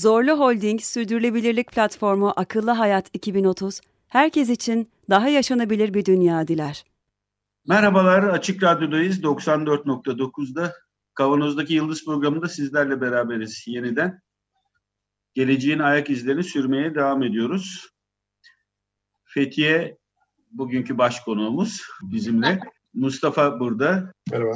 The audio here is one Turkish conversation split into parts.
Zorlu Holding Sürdürülebilirlik Platformu Akıllı Hayat 2030, herkes için daha yaşanabilir bir dünya diler. Merhabalar, Açık Radyo'dayız. 94.9'da Kavanoz'daki Yıldız programında sizlerle beraberiz yeniden. Geleceğin ayak izlerini sürmeye devam ediyoruz. Fethiye bugünkü baş konuğumuz bizimle. Mustafa burada. Merhaba.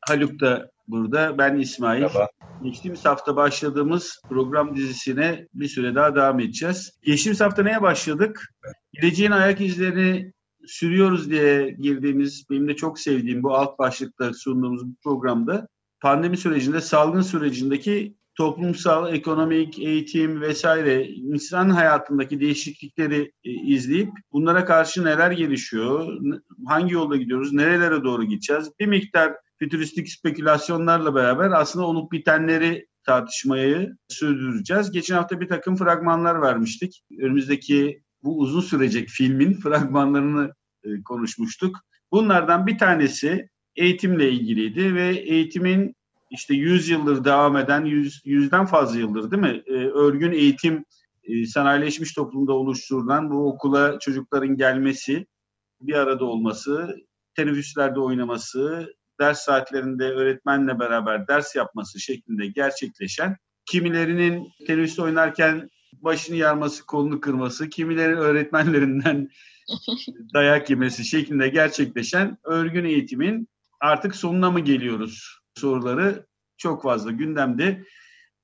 Haluk da burada. Ben İsmail. Merhaba. Geçtiğimiz hafta başladığımız program dizisine bir süre daha devam edeceğiz. Geçtiğimiz hafta neye başladık? Geleceğin ayak izlerini sürüyoruz diye girdiğimiz, benim de çok sevdiğim bu alt başlıkta sunduğumuz bu programda pandemi sürecinde, salgın sürecindeki toplumsal, ekonomik, eğitim vesaire insan hayatındaki değişiklikleri e, izleyip bunlara karşı neler gelişiyor, hangi yolda gidiyoruz, nerelere doğru gideceğiz bir miktar fütüristik spekülasyonlarla beraber aslında olup bitenleri tartışmayı sürdüreceğiz. Geçen hafta bir takım fragmanlar vermiştik. Önümüzdeki bu uzun sürecek filmin fragmanlarını e, konuşmuştuk. Bunlardan bir tanesi eğitimle ilgiliydi ve eğitimin işte 100 yıldır devam eden, 100, yüzden fazla yıldır değil mi? E, örgün eğitim e, sanayileşmiş toplumda oluşturulan bu okula çocukların gelmesi, bir arada olması, teneffüslerde oynaması, ders saatlerinde öğretmenle beraber ders yapması şeklinde gerçekleşen, kimilerinin teneffüste oynarken başını yarması, kolunu kırması, kimilerin öğretmenlerinden dayak yemesi şeklinde gerçekleşen örgün eğitimin artık sonuna mı geliyoruz soruları çok fazla gündemde.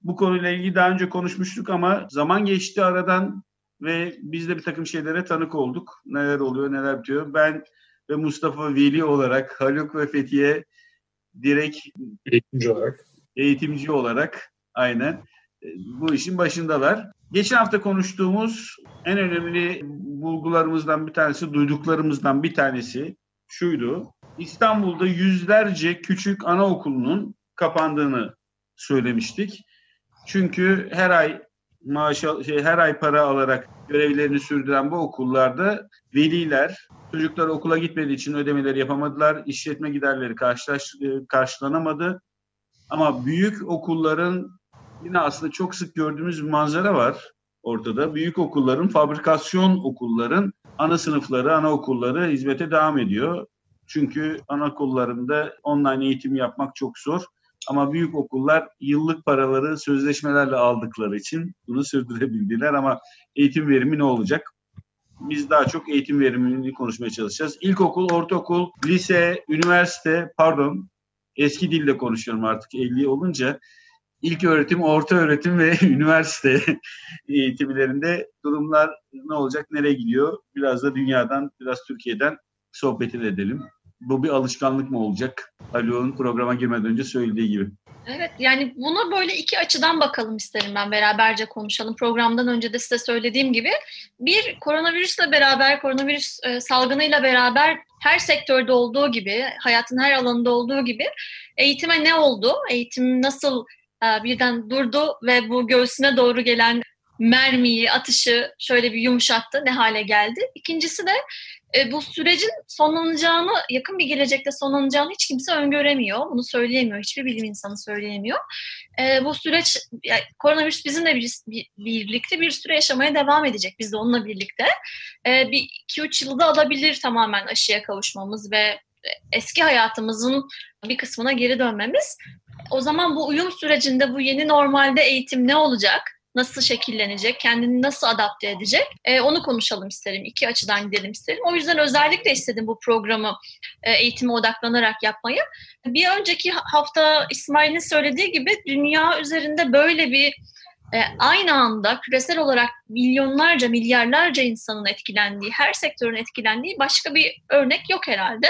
Bu konuyla ilgili daha önce konuşmuştuk ama zaman geçti aradan ve biz de bir takım şeylere tanık olduk. Neler oluyor, neler bitiyor. Ben ve Mustafa Veli olarak, Haluk ve Fethiye direkt eğitimci olarak eğitimci olarak aynen bu işin başındalar. Geçen hafta konuştuğumuz en önemli bulgularımızdan bir tanesi, duyduklarımızdan bir tanesi şuydu. İstanbul'da yüzlerce küçük anaokulunun kapandığını söylemiştik. Çünkü her ay maaş şey, her ay para alarak görevlerini sürdüren bu okullarda veliler çocuklar okula gitmediği için ödemeleri yapamadılar. İşletme giderleri karşılaş, karşılanamadı. Ama büyük okulların yine aslında çok sık gördüğümüz bir manzara var ortada. Büyük okulların, fabrikasyon okulların ana sınıfları, anaokulları hizmete devam ediyor. Çünkü anaokullarında online eğitim yapmak çok zor. Ama büyük okullar yıllık paraları sözleşmelerle aldıkları için bunu sürdürebildiler ama eğitim verimi ne olacak? Biz daha çok eğitim verimini konuşmaya çalışacağız. İlkokul, ortaokul, lise, üniversite, pardon eski dilde konuşuyorum artık 50 olunca. İlk öğretim, orta öğretim ve üniversite eğitimlerinde durumlar ne olacak, nereye gidiyor? Biraz da dünyadan, biraz Türkiye'den sohbet edelim bu bir alışkanlık mı olacak? Haluk'un programa girmeden önce söylediği gibi. Evet yani buna böyle iki açıdan bakalım isterim ben beraberce konuşalım. Programdan önce de size söylediğim gibi bir koronavirüsle beraber koronavirüs e, salgınıyla beraber her sektörde olduğu gibi hayatın her alanında olduğu gibi eğitime ne oldu? Eğitim nasıl e, birden durdu ve bu göğsüne doğru gelen mermiyi, atışı şöyle bir yumuşattı, ne hale geldi. İkincisi de e, bu sürecin sonlanacağını, yakın bir gelecekte sonlanacağını hiç kimse öngöremiyor. Bunu söyleyemiyor, hiçbir bilim insanı söyleyemiyor. E, bu süreç, yani koronavirüs bizimle bir, bir, birlikte bir süre yaşamaya devam edecek. Biz de onunla birlikte. E, bir 2-3 yılda alabilir tamamen aşıya kavuşmamız ve eski hayatımızın bir kısmına geri dönmemiz. O zaman bu uyum sürecinde bu yeni normalde eğitim ne olacak? Nasıl şekillenecek, kendini nasıl adapte edecek e, onu konuşalım isterim. İki açıdan gidelim isterim. O yüzden özellikle istedim bu programı e, eğitime odaklanarak yapmayı. Bir önceki hafta İsmail'in söylediği gibi dünya üzerinde böyle bir e, aynı anda küresel olarak milyonlarca, milyarlarca insanın etkilendiği, her sektörün etkilendiği başka bir örnek yok herhalde.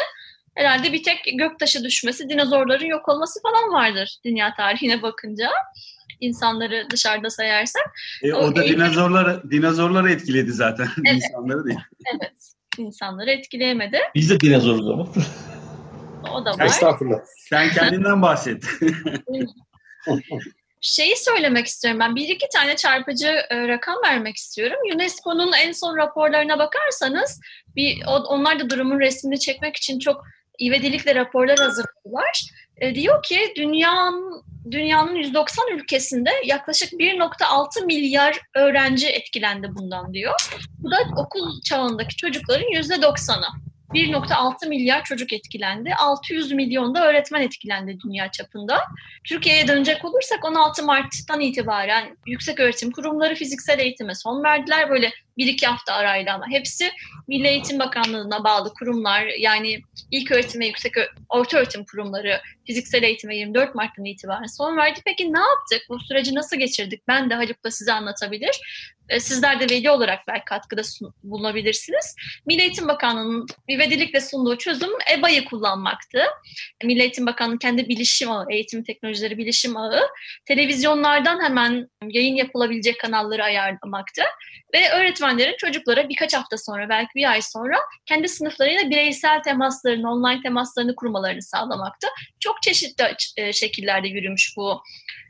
Herhalde bir tek göktaşı düşmesi, dinozorların yok olması falan vardır dünya tarihine bakınca. İnsanları dışarıda sayarsak. E, o, o da eğitim... dinozorları, dinozorları etkiledi zaten evet. insanları değil. Evet, insanları etkileyemedi. Biz de dinozoruz ama. O da var. Estağfurullah. Sen kendinden bahset. Şeyi söylemek istiyorum ben. Bir iki tane çarpıcı e, rakam vermek istiyorum. UNESCO'nun en son raporlarına bakarsanız bir onlar da durumun resmini çekmek için çok ivedilikle raporlar hazırladılar. E, diyor ki dünyanın dünyanın 190 ülkesinde yaklaşık 1.6 milyar öğrenci etkilendi bundan diyor. Bu da okul çağındaki çocukların %90'ı. 1.6 milyar çocuk etkilendi. 600 milyon da öğretmen etkilendi dünya çapında. Türkiye'ye dönecek olursak 16 Mart'tan itibaren yüksek öğretim kurumları fiziksel eğitime son verdiler. Böyle bir iki hafta arayla ama hepsi Milli Eğitim Bakanlığı'na bağlı kurumlar yani ilk öğretim ve yüksek orta öğretim kurumları fiziksel eğitime 24 Mart'tan itibaren son verdi. Peki ne yaptık? Bu süreci nasıl geçirdik? Ben de Haluk da size anlatabilir. E, sizler de veli olarak belki katkıda bulunabilirsiniz. Milli Eğitim Bakanlığı'nın ivedilikle sunduğu çözüm EBA'yı kullanmaktı. Milli Eğitim Bakanlığı kendi bilişim ağı, eğitim teknolojileri bilişim ağı, televizyonlardan hemen yayın yapılabilecek kanalları ayarlamaktı. Ve öğretmenlerin çocuklara birkaç hafta sonra, belki bir ay sonra kendi sınıflarıyla bireysel temaslarını, online temaslarını kurmalarını sağlamaktı. Çok çeşitli e, şekillerde yürümüş bu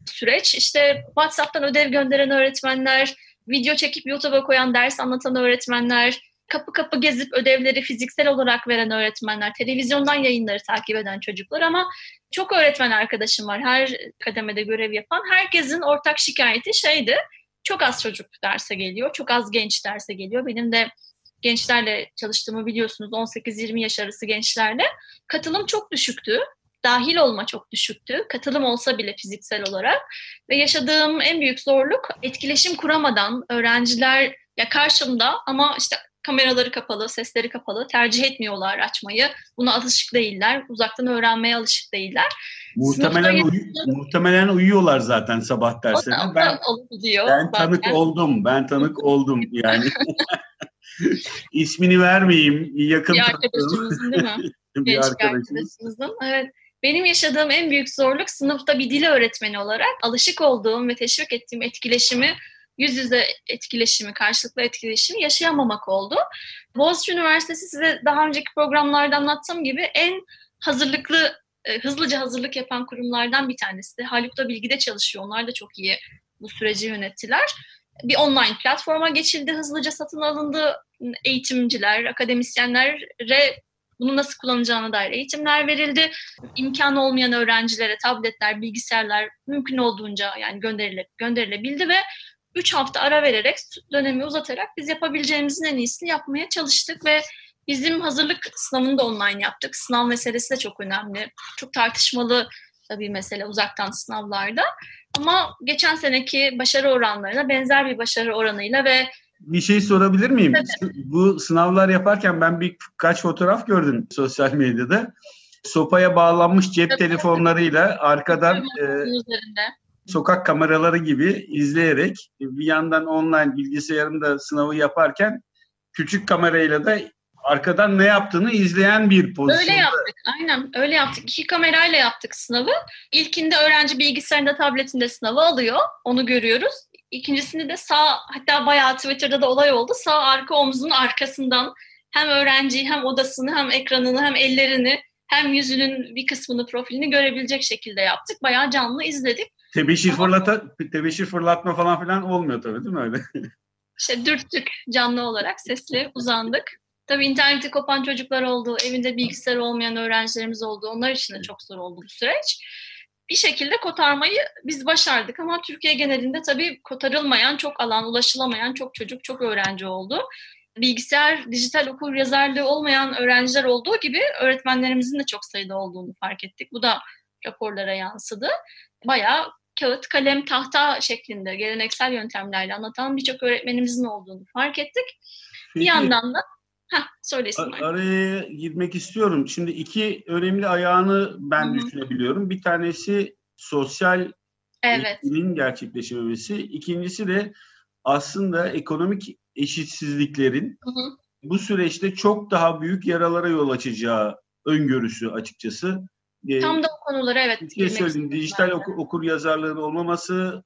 süreç. İşte WhatsApp'tan ödev gönderen öğretmenler, video çekip YouTube'a koyan ders anlatan öğretmenler, kapı kapı gezip ödevleri fiziksel olarak veren öğretmenler, televizyondan yayınları takip eden çocuklar ama çok öğretmen arkadaşım var her kademede görev yapan. Herkesin ortak şikayeti şeydi, çok az çocuk derse geliyor, çok az genç derse geliyor. Benim de gençlerle çalıştığımı biliyorsunuz 18-20 yaş arası gençlerle. Katılım çok düşüktü dahil olma çok düşüktü. Katılım olsa bile fiziksel olarak. Ve yaşadığım en büyük zorluk etkileşim kuramadan öğrenciler ya karşımda ama işte kameraları kapalı, sesleri kapalı, tercih etmiyorlar açmayı. Buna alışık değiller, uzaktan öğrenmeye alışık değiller. Muhtemelen, uy- muhtemelen uyuyorlar zaten sabah derslerine. Ben, ben tanık zaten. oldum, ben tanık oldum yani. İsmini vermeyeyim, yakın bir arkadaşımızın değil mi? bir Genç arkadaşımızın. Evet. Benim yaşadığım en büyük zorluk sınıfta bir dil öğretmeni olarak alışık olduğum ve teşvik ettiğim etkileşimi yüz yüze etkileşimi, karşılıklı etkileşimi yaşayamamak oldu. Boğaziçi Üniversitesi size daha önceki programlarda anlattığım gibi en hazırlıklı, e, hızlıca hazırlık yapan kurumlardan bir tanesi. Haluk da bilgide çalışıyor. Onlar da çok iyi bu süreci yönettiler. Bir online platforma geçildi, hızlıca satın alındı. Eğitimciler, akademisyenlere bunu nasıl kullanacağına dair eğitimler verildi. İmkanı olmayan öğrencilere tabletler, bilgisayarlar mümkün olduğunca yani gönderile, gönderilebildi ve 3 hafta ara vererek dönemi uzatarak biz yapabileceğimizin en iyisini yapmaya çalıştık ve bizim hazırlık sınavını da online yaptık. Sınav meselesi de çok önemli. Çok tartışmalı bir mesele uzaktan sınavlarda. Ama geçen seneki başarı oranlarına benzer bir başarı oranıyla ve bir şey sorabilir miyim? Tabii. Bu sınavlar yaparken ben birkaç fotoğraf gördüm sosyal medyada. Sopaya bağlanmış cep Tabii. telefonlarıyla arkadan e, sokak kameraları gibi izleyerek bir yandan online bilgisayarımda sınavı yaparken küçük kamerayla da arkadan ne yaptığını izleyen bir pozisyon. Öyle yaptık. Aynen öyle yaptık. İki kamerayla yaptık sınavı. İlkinde öğrenci bilgisayarında, tabletinde sınavı alıyor. Onu görüyoruz. İkincisini de sağ hatta bayağı Twitter'da da olay oldu. Sağ arka omzunun arkasından hem öğrenciyi hem odasını hem ekranını hem ellerini hem yüzünün bir kısmını profilini görebilecek şekilde yaptık. Bayağı canlı izledik. Tebeşir, fırlata, tebeşir fırlatma falan filan olmuyor tabii değil mi öyle? İşte dürttük canlı olarak sesli uzandık. Tabii interneti kopan çocuklar oldu, evinde bilgisayar olmayan öğrencilerimiz oldu. Onlar için de çok zor oldu bu süreç bir şekilde kotarmayı biz başardık ama Türkiye genelinde tabii kotarılmayan çok alan, ulaşılamayan çok çocuk, çok öğrenci oldu. Bilgisayar, dijital okur yazarlığı olmayan öğrenciler olduğu gibi öğretmenlerimizin de çok sayıda olduğunu fark ettik. Bu da raporlara yansıdı. Bayağı kağıt, kalem, tahta şeklinde geleneksel yöntemlerle anlatan birçok öğretmenimizin olduğunu fark ettik. Peki, bir yandan da Heh, söyle İsmail. Araya girmek istiyorum. Şimdi iki önemli ayağını ben Hı-hı. düşünebiliyorum. Bir tanesi sosyal evet. gerçekleşmemesi. İkincisi de aslında ekonomik eşitsizliklerin Hı-hı. bu süreçte çok daha büyük yaralara yol açacağı öngörüsü açıkçası. Tam da o konuları evet. Bir şey söyleyeyim. Dijital okur, okur yazarlığın olmaması,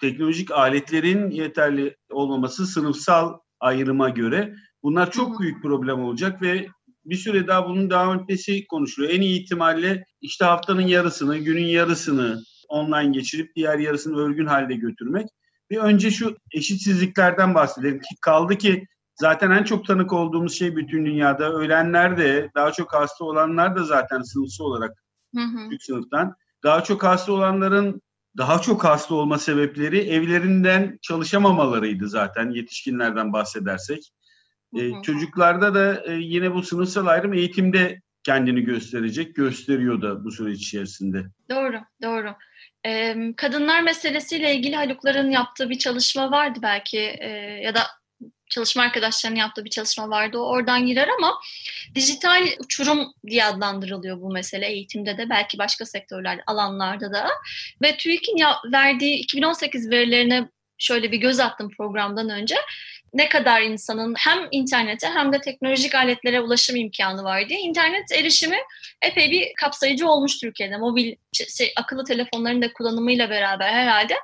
teknolojik aletlerin yeterli olmaması sınıfsal ayrıma göre bunlar çok büyük problem olacak ve bir süre daha bunun devam etmesi konuşuluyor. En iyi ihtimalle işte haftanın yarısını, günün yarısını online geçirip diğer yarısını örgün halde götürmek. Bir önce şu eşitsizliklerden bahsedelim ki kaldı ki zaten en çok tanık olduğumuz şey bütün dünyada ölenler de daha çok hasta olanlar da zaten sınıfsal olarak hı hı. sınıftan. Daha çok hasta olanların daha çok hasta olma sebepleri evlerinden çalışamamalarıydı zaten yetişkinlerden bahsedersek. Ee, çocuklarda da e, yine bu sınıfsal ayrım eğitimde kendini gösterecek, gösteriyor da bu süreç içerisinde. Doğru, doğru. Ee, kadınlar meselesiyle ilgili Halukların yaptığı bir çalışma vardı belki e, ya da çalışma arkadaşlarının yaptığı bir çalışma vardı. O oradan girer ama dijital uçurum diye adlandırılıyor bu mesele eğitimde de belki başka sektörler alanlarda da. Ve TÜİK'in verdiği 2018 verilerine şöyle bir göz attım programdan önce ne kadar insanın hem internete hem de teknolojik aletlere ulaşım imkanı var diye internet erişimi epey bir kapsayıcı olmuş Türkiye'de. Mobil şey, akıllı telefonların da kullanımıyla beraber herhalde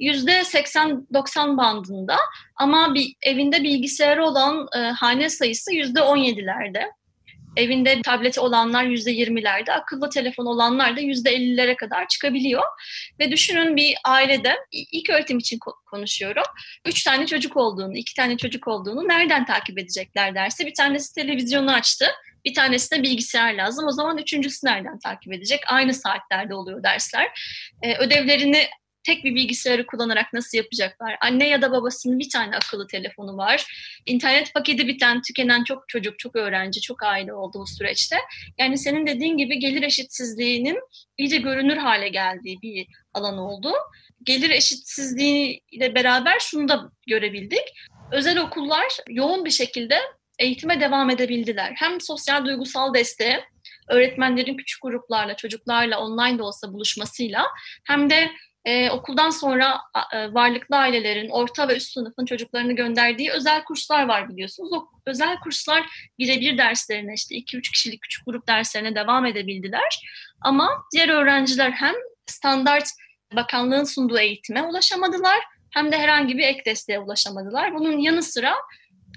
%80-90 bandında ama bir evinde bilgisayarı olan e, hane sayısı %17'lerde evinde tableti olanlar yüzde yirmilerde, akıllı telefon olanlar da yüzde ellilere kadar çıkabiliyor. Ve düşünün bir ailede ilk öğretim için konuşuyorum. Üç tane çocuk olduğunu, iki tane çocuk olduğunu nereden takip edecekler derse bir tanesi televizyonu açtı. Bir tanesi de bilgisayar lazım. O zaman üçüncüsü nereden takip edecek? Aynı saatlerde oluyor dersler. Ee, ödevlerini tek bir bilgisayarı kullanarak nasıl yapacaklar? Anne ya da babasının bir tane akıllı telefonu var. İnternet paketi biten, tükenen çok çocuk, çok öğrenci, çok aile olduğu süreçte. Yani senin dediğin gibi gelir eşitsizliğinin iyice görünür hale geldiği bir alan oldu. Gelir eşitsizliği ile beraber şunu da görebildik. Özel okullar yoğun bir şekilde eğitime devam edebildiler. Hem sosyal duygusal desteğe, öğretmenlerin küçük gruplarla, çocuklarla online de olsa buluşmasıyla hem de e, okuldan sonra e, varlıklı ailelerin, orta ve üst sınıfın çocuklarını gönderdiği özel kurslar var biliyorsunuz. O özel kurslar birebir derslerine işte 2-3 kişilik küçük grup derslerine devam edebildiler. Ama diğer öğrenciler hem standart bakanlığın sunduğu eğitime ulaşamadılar hem de herhangi bir ek desteğe ulaşamadılar. Bunun yanı sıra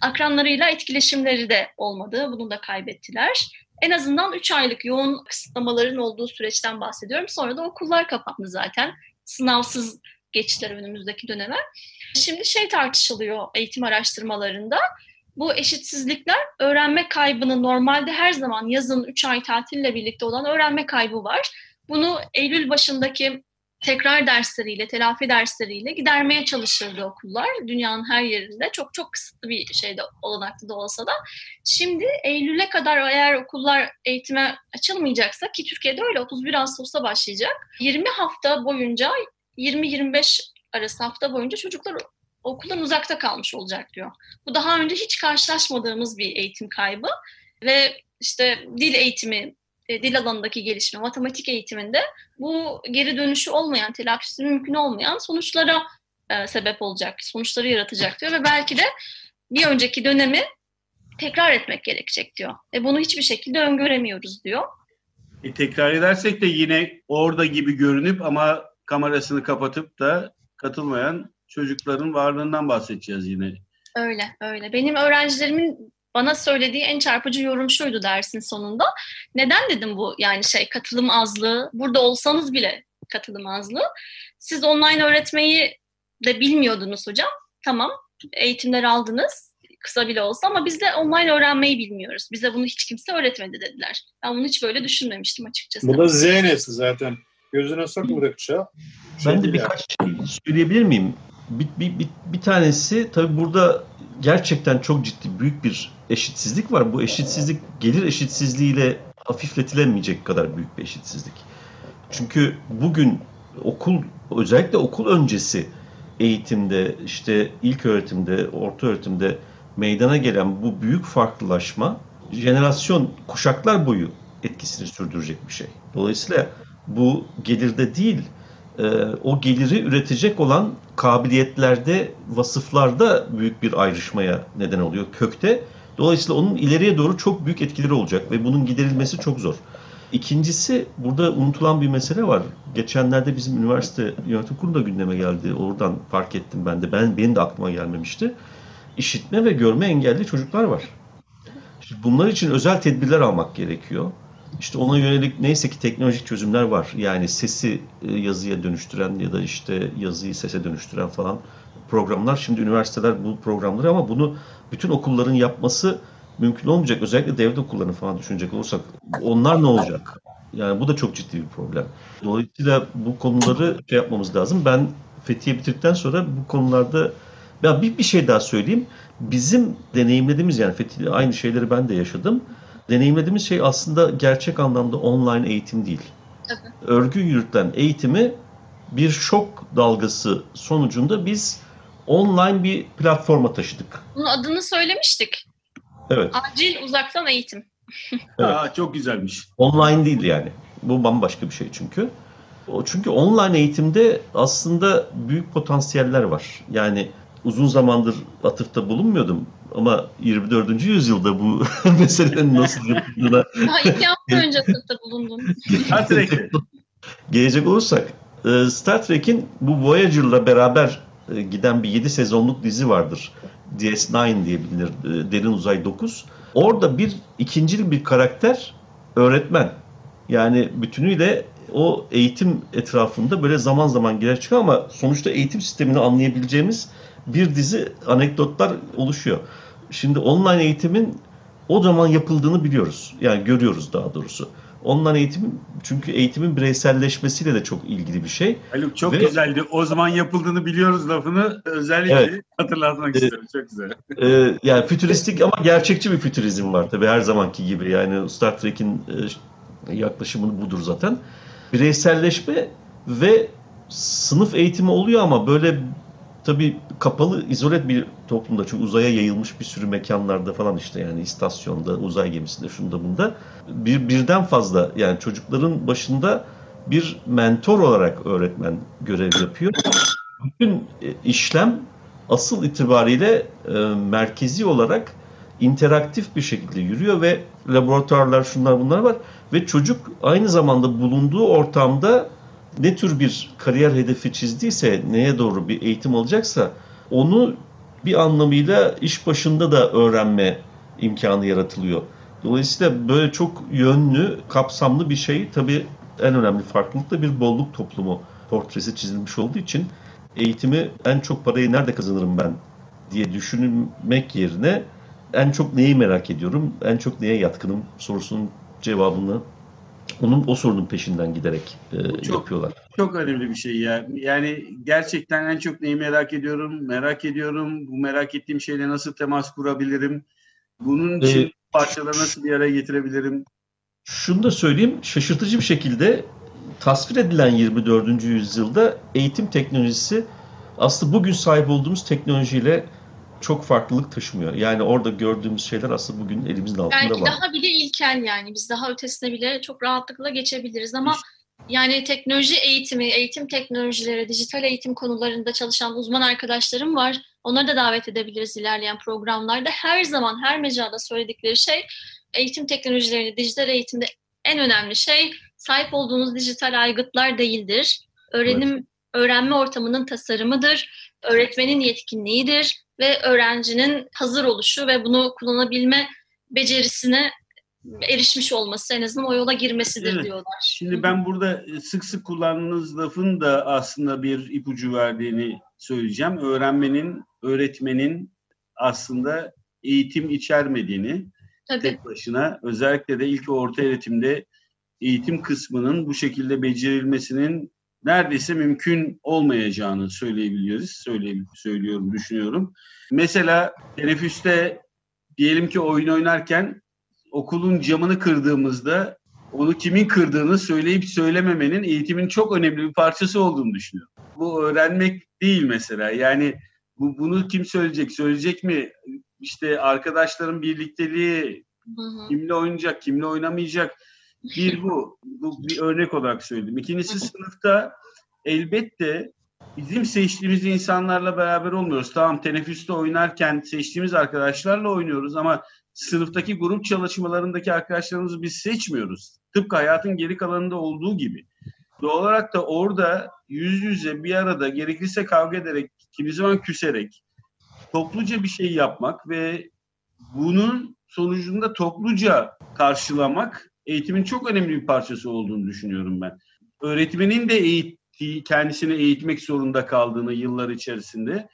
akranlarıyla etkileşimleri de olmadı. Bunu da kaybettiler. En azından 3 aylık yoğun kısıtlamaların olduğu süreçten bahsediyorum. Sonra da okullar kapandı zaten sınavsız geçtiler önümüzdeki döneme. Şimdi şey tartışılıyor eğitim araştırmalarında. Bu eşitsizlikler öğrenme kaybını normalde her zaman yazın 3 ay tatille birlikte olan öğrenme kaybı var. Bunu Eylül başındaki tekrar dersleriyle, telafi dersleriyle gidermeye çalışırdı okullar. Dünyanın her yerinde çok çok kısıtlı bir şeyde olanaklı da olsa da. Şimdi Eylül'e kadar eğer okullar eğitime açılmayacaksa ki Türkiye'de öyle 31 Ağustos'ta başlayacak. 20 hafta boyunca 20-25 arası hafta boyunca çocuklar okuldan uzakta kalmış olacak diyor. Bu daha önce hiç karşılaşmadığımız bir eğitim kaybı ve işte dil eğitimi e, dil alanındaki gelişme, matematik eğitiminde bu geri dönüşü olmayan, telafisi mümkün olmayan sonuçlara e, sebep olacak, sonuçları yaratacak diyor ve belki de bir önceki dönemi tekrar etmek gerekecek diyor. Ve bunu hiçbir şekilde öngöremiyoruz diyor. E, tekrar edersek de yine orada gibi görünüp ama kamerasını kapatıp da katılmayan çocukların varlığından bahsedeceğiz yine. Öyle, öyle. Benim öğrencilerimin bana söylediği en çarpıcı yorum şuydu dersin sonunda. Neden dedim bu yani şey katılım azlığı, burada olsanız bile katılım azlığı. Siz online öğretmeyi de bilmiyordunuz hocam. Tamam eğitimler aldınız kısa bile olsa ama biz de online öğrenmeyi bilmiyoruz. Bize bunu hiç kimse öğretmedi dediler. Ben bunu hiç böyle düşünmemiştim açıkçası. Bu da Z nesli zaten. Gözüne sokmadıkça. Şey ben de birkaç şey söyleyebilir miyim? Bir, bir, bir, bir tanesi tabii burada gerçekten çok ciddi büyük bir eşitsizlik var. Bu eşitsizlik gelir eşitsizliğiyle hafifletilemeyecek kadar büyük bir eşitsizlik. Çünkü bugün okul özellikle okul öncesi eğitimde işte ilk öğretimde, orta öğretimde meydana gelen bu büyük farklılaşma jenerasyon kuşaklar boyu etkisini sürdürecek bir şey. Dolayısıyla bu gelirde değil e, o geliri üretecek olan kabiliyetlerde, vasıflarda büyük bir ayrışmaya neden oluyor kökte. Dolayısıyla onun ileriye doğru çok büyük etkileri olacak ve bunun giderilmesi çok zor. İkincisi burada unutulan bir mesele var. Geçenlerde bizim üniversite yönetim kurulu da gündeme geldi. Oradan fark ettim ben de. Ben benim de aklıma gelmemişti. İşitme ve görme engelli çocuklar var. Şimdi bunlar için özel tedbirler almak gerekiyor. İşte ona yönelik neyse ki teknolojik çözümler var. Yani sesi e, yazıya dönüştüren ya da işte yazıyı sese dönüştüren falan programlar. Şimdi üniversiteler bu programları ama bunu bütün okulların yapması mümkün olmayacak. Özellikle devlet okullarını falan düşünecek olursak onlar ne olacak? Yani bu da çok ciddi bir problem. Dolayısıyla bu konuları şey yapmamız lazım. Ben Fethiye bitirdikten sonra bu konularda ya bir, bir şey daha söyleyeyim. Bizim deneyimlediğimiz yani Fethiye aynı şeyleri ben de yaşadım. Deneyimlediğimiz şey aslında gerçek anlamda online eğitim değil. Tabii. Örgü yürütülen eğitimi bir şok dalgası sonucunda biz online bir platforma taşıdık. Bunun adını söylemiştik. Evet. Acil uzaktan eğitim. Evet. Aa, çok güzelmiş. Online değil yani. Bu bambaşka bir şey çünkü. O çünkü online eğitimde aslında büyük potansiyeller var. Yani uzun zamandır atıfta bulunmuyordum ama 24. yüzyılda bu meselenin nasıl yapıldığına Daha iki hafta önce sınıfta bulundum. Star Trek'te. gelecek olursak e, Star Trek'in bu Voyager'la beraber e, giden bir 7 sezonluk dizi vardır. DS9 diye bilinir. e, Derin Uzay 9. Orada bir ikincil bir karakter öğretmen. Yani bütünüyle o eğitim etrafında böyle zaman zaman girer çıkıyor ama sonuçta eğitim sistemini anlayabileceğimiz bir dizi anekdotlar oluşuyor. Şimdi online eğitimin o zaman yapıldığını biliyoruz. Yani görüyoruz daha doğrusu. Online eğitim çünkü eğitimin bireyselleşmesiyle de çok ilgili bir şey. Haluk çok Ve- güzeldi. O zaman yapıldığını biliyoruz lafını özellikle Evet. hatırlatmak Evet. istiyorum. Çok güzel. Ee, yani fütüristik ama gerçekçi bir fütürizm var tabii her zamanki gibi. Yani Star Trek'in e, yaklaşımı budur zaten. Bireyselleşme ve sınıf eğitimi oluyor ama böyle tabii kapalı, izole bir toplumda çünkü uzaya yayılmış bir sürü mekanlarda falan işte yani istasyonda, uzay gemisinde, şunda bunda bir birden fazla yani çocukların başında bir mentor olarak öğretmen görev yapıyor. Bütün e, işlem asıl itibariyle e, merkezi olarak interaktif bir şekilde yürüyor ve laboratuvarlar şunlar bunlar var ve çocuk aynı zamanda bulunduğu ortamda ne tür bir kariyer hedefi çizdiyse neye doğru bir eğitim alacaksa onu bir anlamıyla iş başında da öğrenme imkanı yaratılıyor. Dolayısıyla böyle çok yönlü, kapsamlı bir şey tabii en önemli farklılık da bir bolluk toplumu portresi çizilmiş olduğu için eğitimi en çok parayı nerede kazanırım ben diye düşünmek yerine en çok neyi merak ediyorum, en çok neye yatkınım sorusunun cevabını onun o sorunun peşinden giderek e, çok- yapıyorlar. Çok önemli bir şey ya. Yani gerçekten en çok neyi merak ediyorum? Merak ediyorum. Bu merak ettiğim şeyle nasıl temas kurabilirim? Bunun için Ee, parçaları nasıl bir araya getirebilirim? Şunu da söyleyeyim, şaşırtıcı bir şekilde tasvir edilen 24. yüzyılda eğitim teknolojisi aslında bugün sahip olduğumuz teknolojiyle çok farklılık taşımıyor. Yani orada gördüğümüz şeyler aslında bugün elimizin altında Belki var. daha bile ilkel yani. Biz daha ötesine bile çok rahatlıkla geçebiliriz ama yani teknoloji eğitimi, eğitim teknolojileri, dijital eğitim konularında çalışan uzman arkadaşlarım var. Onları da davet edebiliriz ilerleyen programlarda. Her zaman her mecrada söyledikleri şey eğitim teknolojilerinde, dijital eğitimde en önemli şey sahip olduğunuz dijital aygıtlar değildir. Öğrenim, öğrenme ortamının tasarımıdır. Öğretmenin yetkinliğidir ve öğrencinin hazır oluşu ve bunu kullanabilme becerisine erişmiş olması en azından o yola girmesidir Evet. diyorlar. Şimdi ben burada sık sık kullandığınız lafın da aslında bir ipucu verdiğini söyleyeceğim. Öğrenmenin, öğretmenin aslında eğitim içermediğini Tabii. tek başına özellikle de ilk orta öğretimde eğitim kısmının bu şekilde becerilmesinin neredeyse mümkün olmayacağını söyleyebiliyoruz. Söyle, söylüyorum, düşünüyorum. Mesela teneffüste diyelim ki oyun oynarken okulun camını kırdığımızda onu kimin kırdığını söyleyip söylememenin eğitimin çok önemli bir parçası olduğunu düşünüyorum. Bu öğrenmek değil mesela. Yani bu bunu kim söyleyecek? Söyleyecek mi? İşte arkadaşların birlikteliği, Hı hı. kimle oynayacak, kimle oynamayacak. Bir bu. Bu bir örnek olarak söyledim. İkincisi sınıfta elbette bizim seçtiğimiz insanlarla beraber olmuyoruz. Tamam teneffüste oynarken seçtiğimiz arkadaşlarla oynuyoruz ama sınıftaki grup çalışmalarındaki arkadaşlarımızı biz seçmiyoruz. Tıpkı hayatın geri kalanında olduğu gibi. Doğal olarak da orada yüz yüze bir arada gerekirse kavga ederek, kimi zaman küserek, topluca bir şey yapmak ve bunun sonucunda topluca karşılamak eğitimin çok önemli bir parçası olduğunu düşünüyorum ben. Öğretmenin de eğittiği, kendisini eğitmek zorunda kaldığını yıllar içerisinde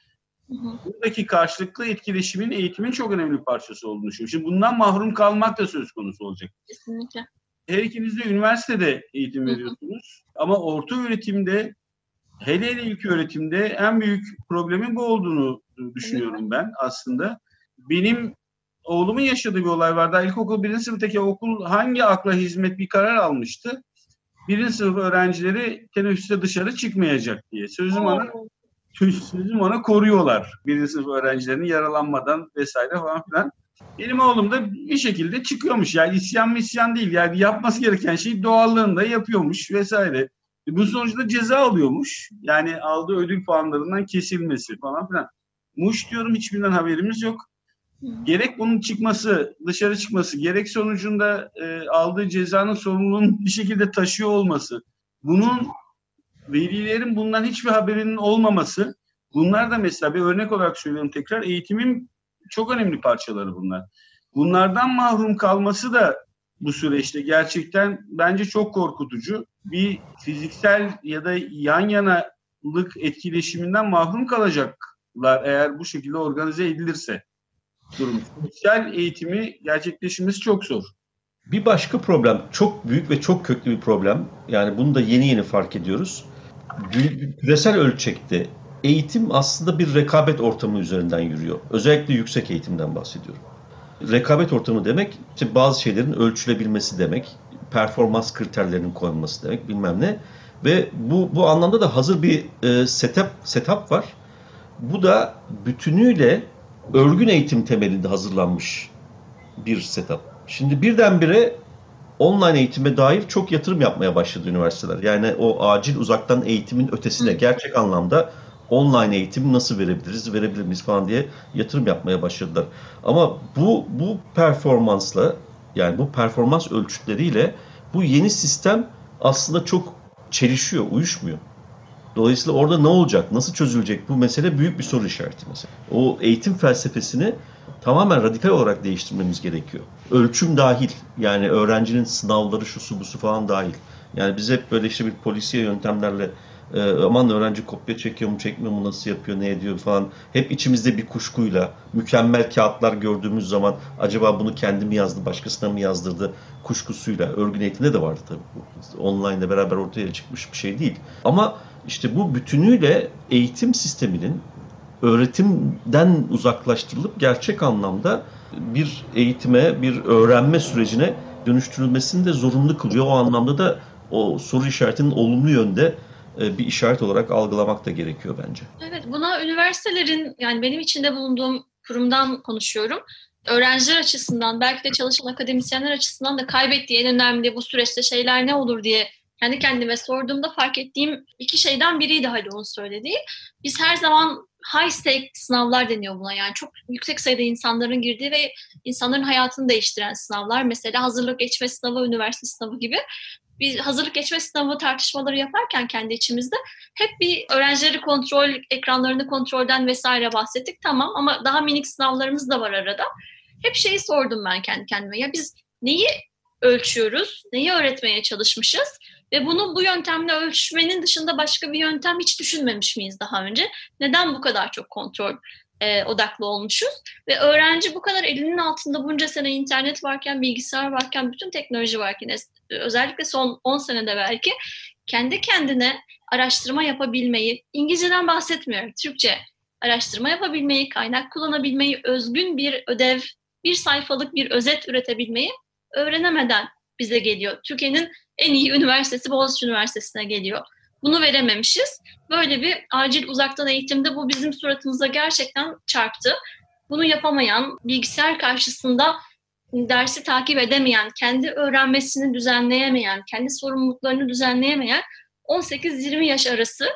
buradaki karşılıklı etkileşimin eğitimin çok önemli bir parçası olduğunu düşünüyorum. Şimdi bundan mahrum kalmak da söz konusu olacak. Kesinlikle. Her ikiniz de üniversitede eğitim veriyorsunuz. Ama orta öğretimde hele hele ilk öğretimde en büyük problemin bu olduğunu düşünüyorum ben aslında. Benim oğlumun yaşadığı bir olay var. Daha ilkokul birinci sınıftaki okul hangi akla hizmet bir karar almıştı? Birinci sınıf öğrencileri teneffüste dışarı çıkmayacak diye. Sözüm ona sözüm ona koruyorlar. Birinci sınıf öğrencilerini yaralanmadan vesaire falan filan. Benim oğlum da bir şekilde çıkıyormuş. Yani isyan mı isyan değil. Yani yapması gereken şeyi doğallığında yapıyormuş vesaire. E bu sonuçta ceza alıyormuş. Yani aldığı ödül puanlarından kesilmesi falan filan. Muş diyorum hiçbirinden haberimiz yok. Gerek bunun çıkması, dışarı çıkması, gerek sonucunda e, aldığı cezanın sorumluluğunu bir şekilde taşıyor olması, bunun velilerin bundan hiçbir haberinin olmaması, bunlar da mesela bir örnek olarak söylüyorum tekrar, eğitimin çok önemli parçaları bunlar. Bunlardan mahrum kalması da bu süreçte gerçekten bence çok korkutucu. Bir fiziksel ya da yan yanalık etkileşiminden mahrum kalacaklar eğer bu şekilde organize edilirse durum. Sosyal eğitimi gerçekleşmesi çok zor. Bir başka problem, çok büyük ve çok köklü bir problem. Yani bunu da yeni yeni fark ediyoruz. Küresel ölçekte eğitim aslında bir rekabet ortamı üzerinden yürüyor. Özellikle yüksek eğitimden bahsediyorum. Rekabet ortamı demek işte bazı şeylerin ölçülebilmesi demek, performans kriterlerinin koyulması demek bilmem ne. Ve bu bu anlamda da hazır bir e, setup setup var. Bu da bütünüyle örgün eğitim temelinde hazırlanmış bir setup. Şimdi birdenbire online eğitime dair çok yatırım yapmaya başladı üniversiteler. Yani o acil uzaktan eğitimin ötesine gerçek anlamda online eğitim nasıl verebiliriz, verebilir miyiz falan diye yatırım yapmaya başladılar. Ama bu bu performansla yani bu performans ölçütleriyle bu yeni sistem aslında çok çelişiyor, uyuşmuyor. Dolayısıyla orada ne olacak, nasıl çözülecek bu mesele büyük bir soru işareti mesela. O eğitim felsefesini tamamen radikal olarak değiştirmemiz gerekiyor. Ölçüm dahil, yani öğrencinin sınavları, şusu busu falan dahil. Yani biz hep böyle işte bir polisiye yöntemlerle e, aman öğrenci kopya çekiyor mu çekmiyor mu nasıl yapıyor ne ediyor falan hep içimizde bir kuşkuyla mükemmel kağıtlar gördüğümüz zaman acaba bunu kendi mi yazdı başkasına mı yazdırdı kuşkusuyla örgün eğitimde de vardı tabii bu online'da beraber ortaya çıkmış bir şey değil ama işte bu bütünüyle eğitim sisteminin öğretimden uzaklaştırılıp gerçek anlamda bir eğitime, bir öğrenme sürecine dönüştürülmesini de zorunlu kılıyor. O anlamda da o soru işaretinin olumlu yönde e, bir işaret olarak algılamak da gerekiyor bence. Evet, buna üniversitelerin yani benim içinde bulunduğum kurumdan konuşuyorum. Öğrenciler açısından, belki de çalışan akademisyenler açısından da kaybettiği en önemli bu süreçte şeyler ne olur diye kendi kendime sorduğumda fark ettiğim iki şeyden biriydi Haluk'un söylediği. Biz her zaman high stake sınavlar deniyor buna. Yani çok yüksek sayıda insanların girdiği ve insanların hayatını değiştiren sınavlar. Mesela hazırlık geçme sınavı, üniversite sınavı gibi bir hazırlık geçme sınavı tartışmaları yaparken kendi içimizde hep bir öğrencileri kontrol, ekranlarını kontrolden vesaire bahsettik. Tamam ama daha minik sınavlarımız da var arada. Hep şeyi sordum ben kendi kendime. Ya biz neyi ölçüyoruz, neyi öğretmeye çalışmışız ve bunu bu yöntemle ölçmenin dışında başka bir yöntem hiç düşünmemiş miyiz daha önce? Neden bu kadar çok kontrol e, odaklı olmuşuz. Ve öğrenci bu kadar elinin altında bunca sene internet varken, bilgisayar varken, bütün teknoloji varken özellikle son 10 senede belki kendi kendine araştırma yapabilmeyi, İngilizceden bahsetmiyorum, Türkçe araştırma yapabilmeyi, kaynak kullanabilmeyi, özgün bir ödev, bir sayfalık bir özet üretebilmeyi öğrenemeden bize geliyor. Türkiye'nin en iyi üniversitesi Boğaziçi Üniversitesi'ne geliyor. Bunu verememişiz. Böyle bir acil uzaktan eğitimde bu bizim suratımıza gerçekten çarptı. Bunu yapamayan, bilgisayar karşısında dersi takip edemeyen, kendi öğrenmesini düzenleyemeyen, kendi sorumluluklarını düzenleyemeyen 18-20 yaş arası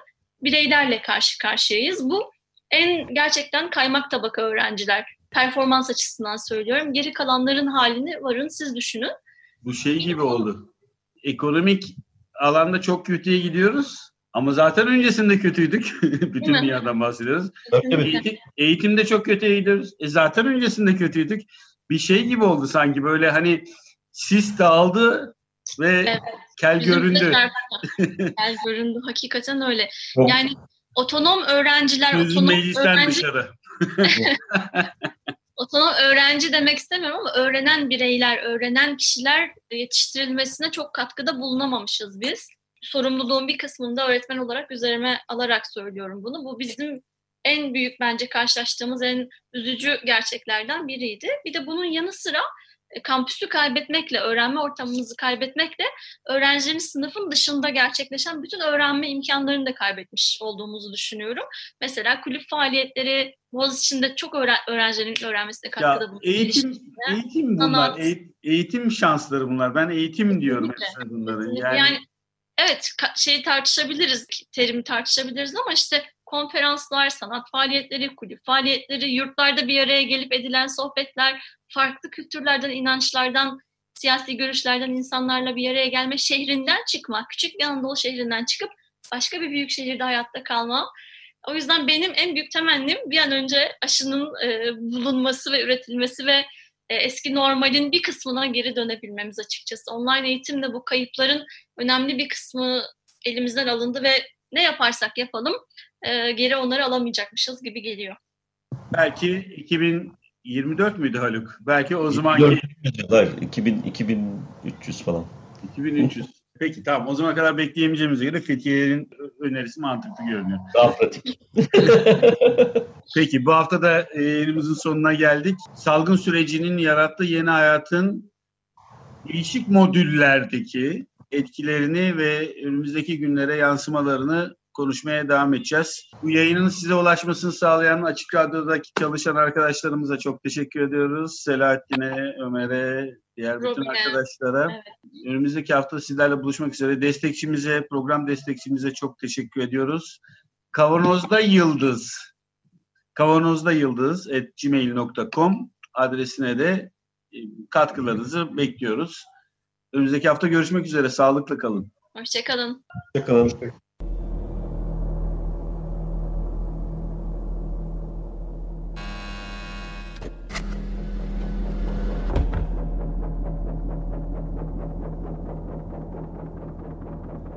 bireylerle karşı karşıyayız. Bu en gerçekten kaymak tabaka öğrenciler. Performans açısından söylüyorum. Geri kalanların halini varın siz düşünün. Bu şey gibi oldu. ekonomik alanda çok kötüye gidiyoruz. Ama zaten öncesinde kötüydük. Bütün dünyadan bahsediyoruz. Eğitim, eğitimde çok kötüye gidiyoruz. E zaten öncesinde kötüydük. Bir şey gibi oldu sanki böyle hani sis dağıldı ve evet. kel Bizim göründü. kel göründü. Hakikaten öyle. Yani otonom öğrenciler, Sözün otonom öğrenci... dışarı. otonom öğrenci demek istemiyorum ama öğrenen bireyler, öğrenen kişiler yetiştirilmesine çok katkıda bulunamamışız biz. Sorumluluğun bir kısmını da öğretmen olarak üzerime alarak söylüyorum bunu. Bu bizim en büyük bence karşılaştığımız en üzücü gerçeklerden biriydi. Bir de bunun yanı sıra kampüsü kaybetmekle, öğrenme ortamımızı kaybetmekle öğrencilerimiz sınıfın dışında gerçekleşen bütün öğrenme imkanlarını da kaybetmiş olduğumuzu düşünüyorum. Mesela kulüp faaliyetleri Boğaziçi'nde çok öğren öğrencilerin öğrenmesine katkıda bulunuyor. Eğitim, eğitim bunlar, eğitim, eğitim şansları bunlar. Ben eğitim diyorum mesela bunları. Yani, yani evet şeyi tartışabiliriz, terimi tartışabiliriz ama işte konferanslar, sanat faaliyetleri, kulüp faaliyetleri, yurtlarda bir araya gelip edilen sohbetler, farklı kültürlerden, inançlardan, siyasi görüşlerden insanlarla bir araya gelme, şehrinden çıkmak, küçük bir Anadolu şehrinden çıkıp başka bir büyük şehirde hayatta kalma. O yüzden benim en büyük temennim bir an önce aşının e, bulunması ve üretilmesi ve e, eski normalin bir kısmına geri dönebilmemiz açıkçası. Online eğitimde bu kayıpların önemli bir kısmı elimizden alındı ve ne yaparsak yapalım e, geri onları alamayacakmışız gibi geliyor. Belki 2024 müydü Haluk? Belki o zamanki... 2000, 2300 falan. 2300. Peki tamam o zaman kadar bekleyemeyeceğimize göre Fethiye'nin önerisi mantıklı görünüyor. Daha pratik. Peki bu hafta da elimizin sonuna geldik. Salgın sürecinin yarattığı yeni hayatın değişik modüllerdeki etkilerini ve önümüzdeki günlere yansımalarını konuşmaya devam edeceğiz. Bu yayının size ulaşmasını sağlayan Açık Radyo'daki çalışan arkadaşlarımıza çok teşekkür ediyoruz. Selahattin'e, Ömer'e, diğer bütün Robine. arkadaşlara. Evet. Önümüzdeki hafta sizlerle buluşmak üzere. Destekçimize, program destekçimize çok teşekkür ediyoruz. Kavanozda Yıldız kavanozda yıldız at gmail.com adresine de e, katkılarınızı bekliyoruz. Önümüzdeki hafta görüşmek üzere. Sağlıklı kalın. Hoşçakalın. Hoşçakalın.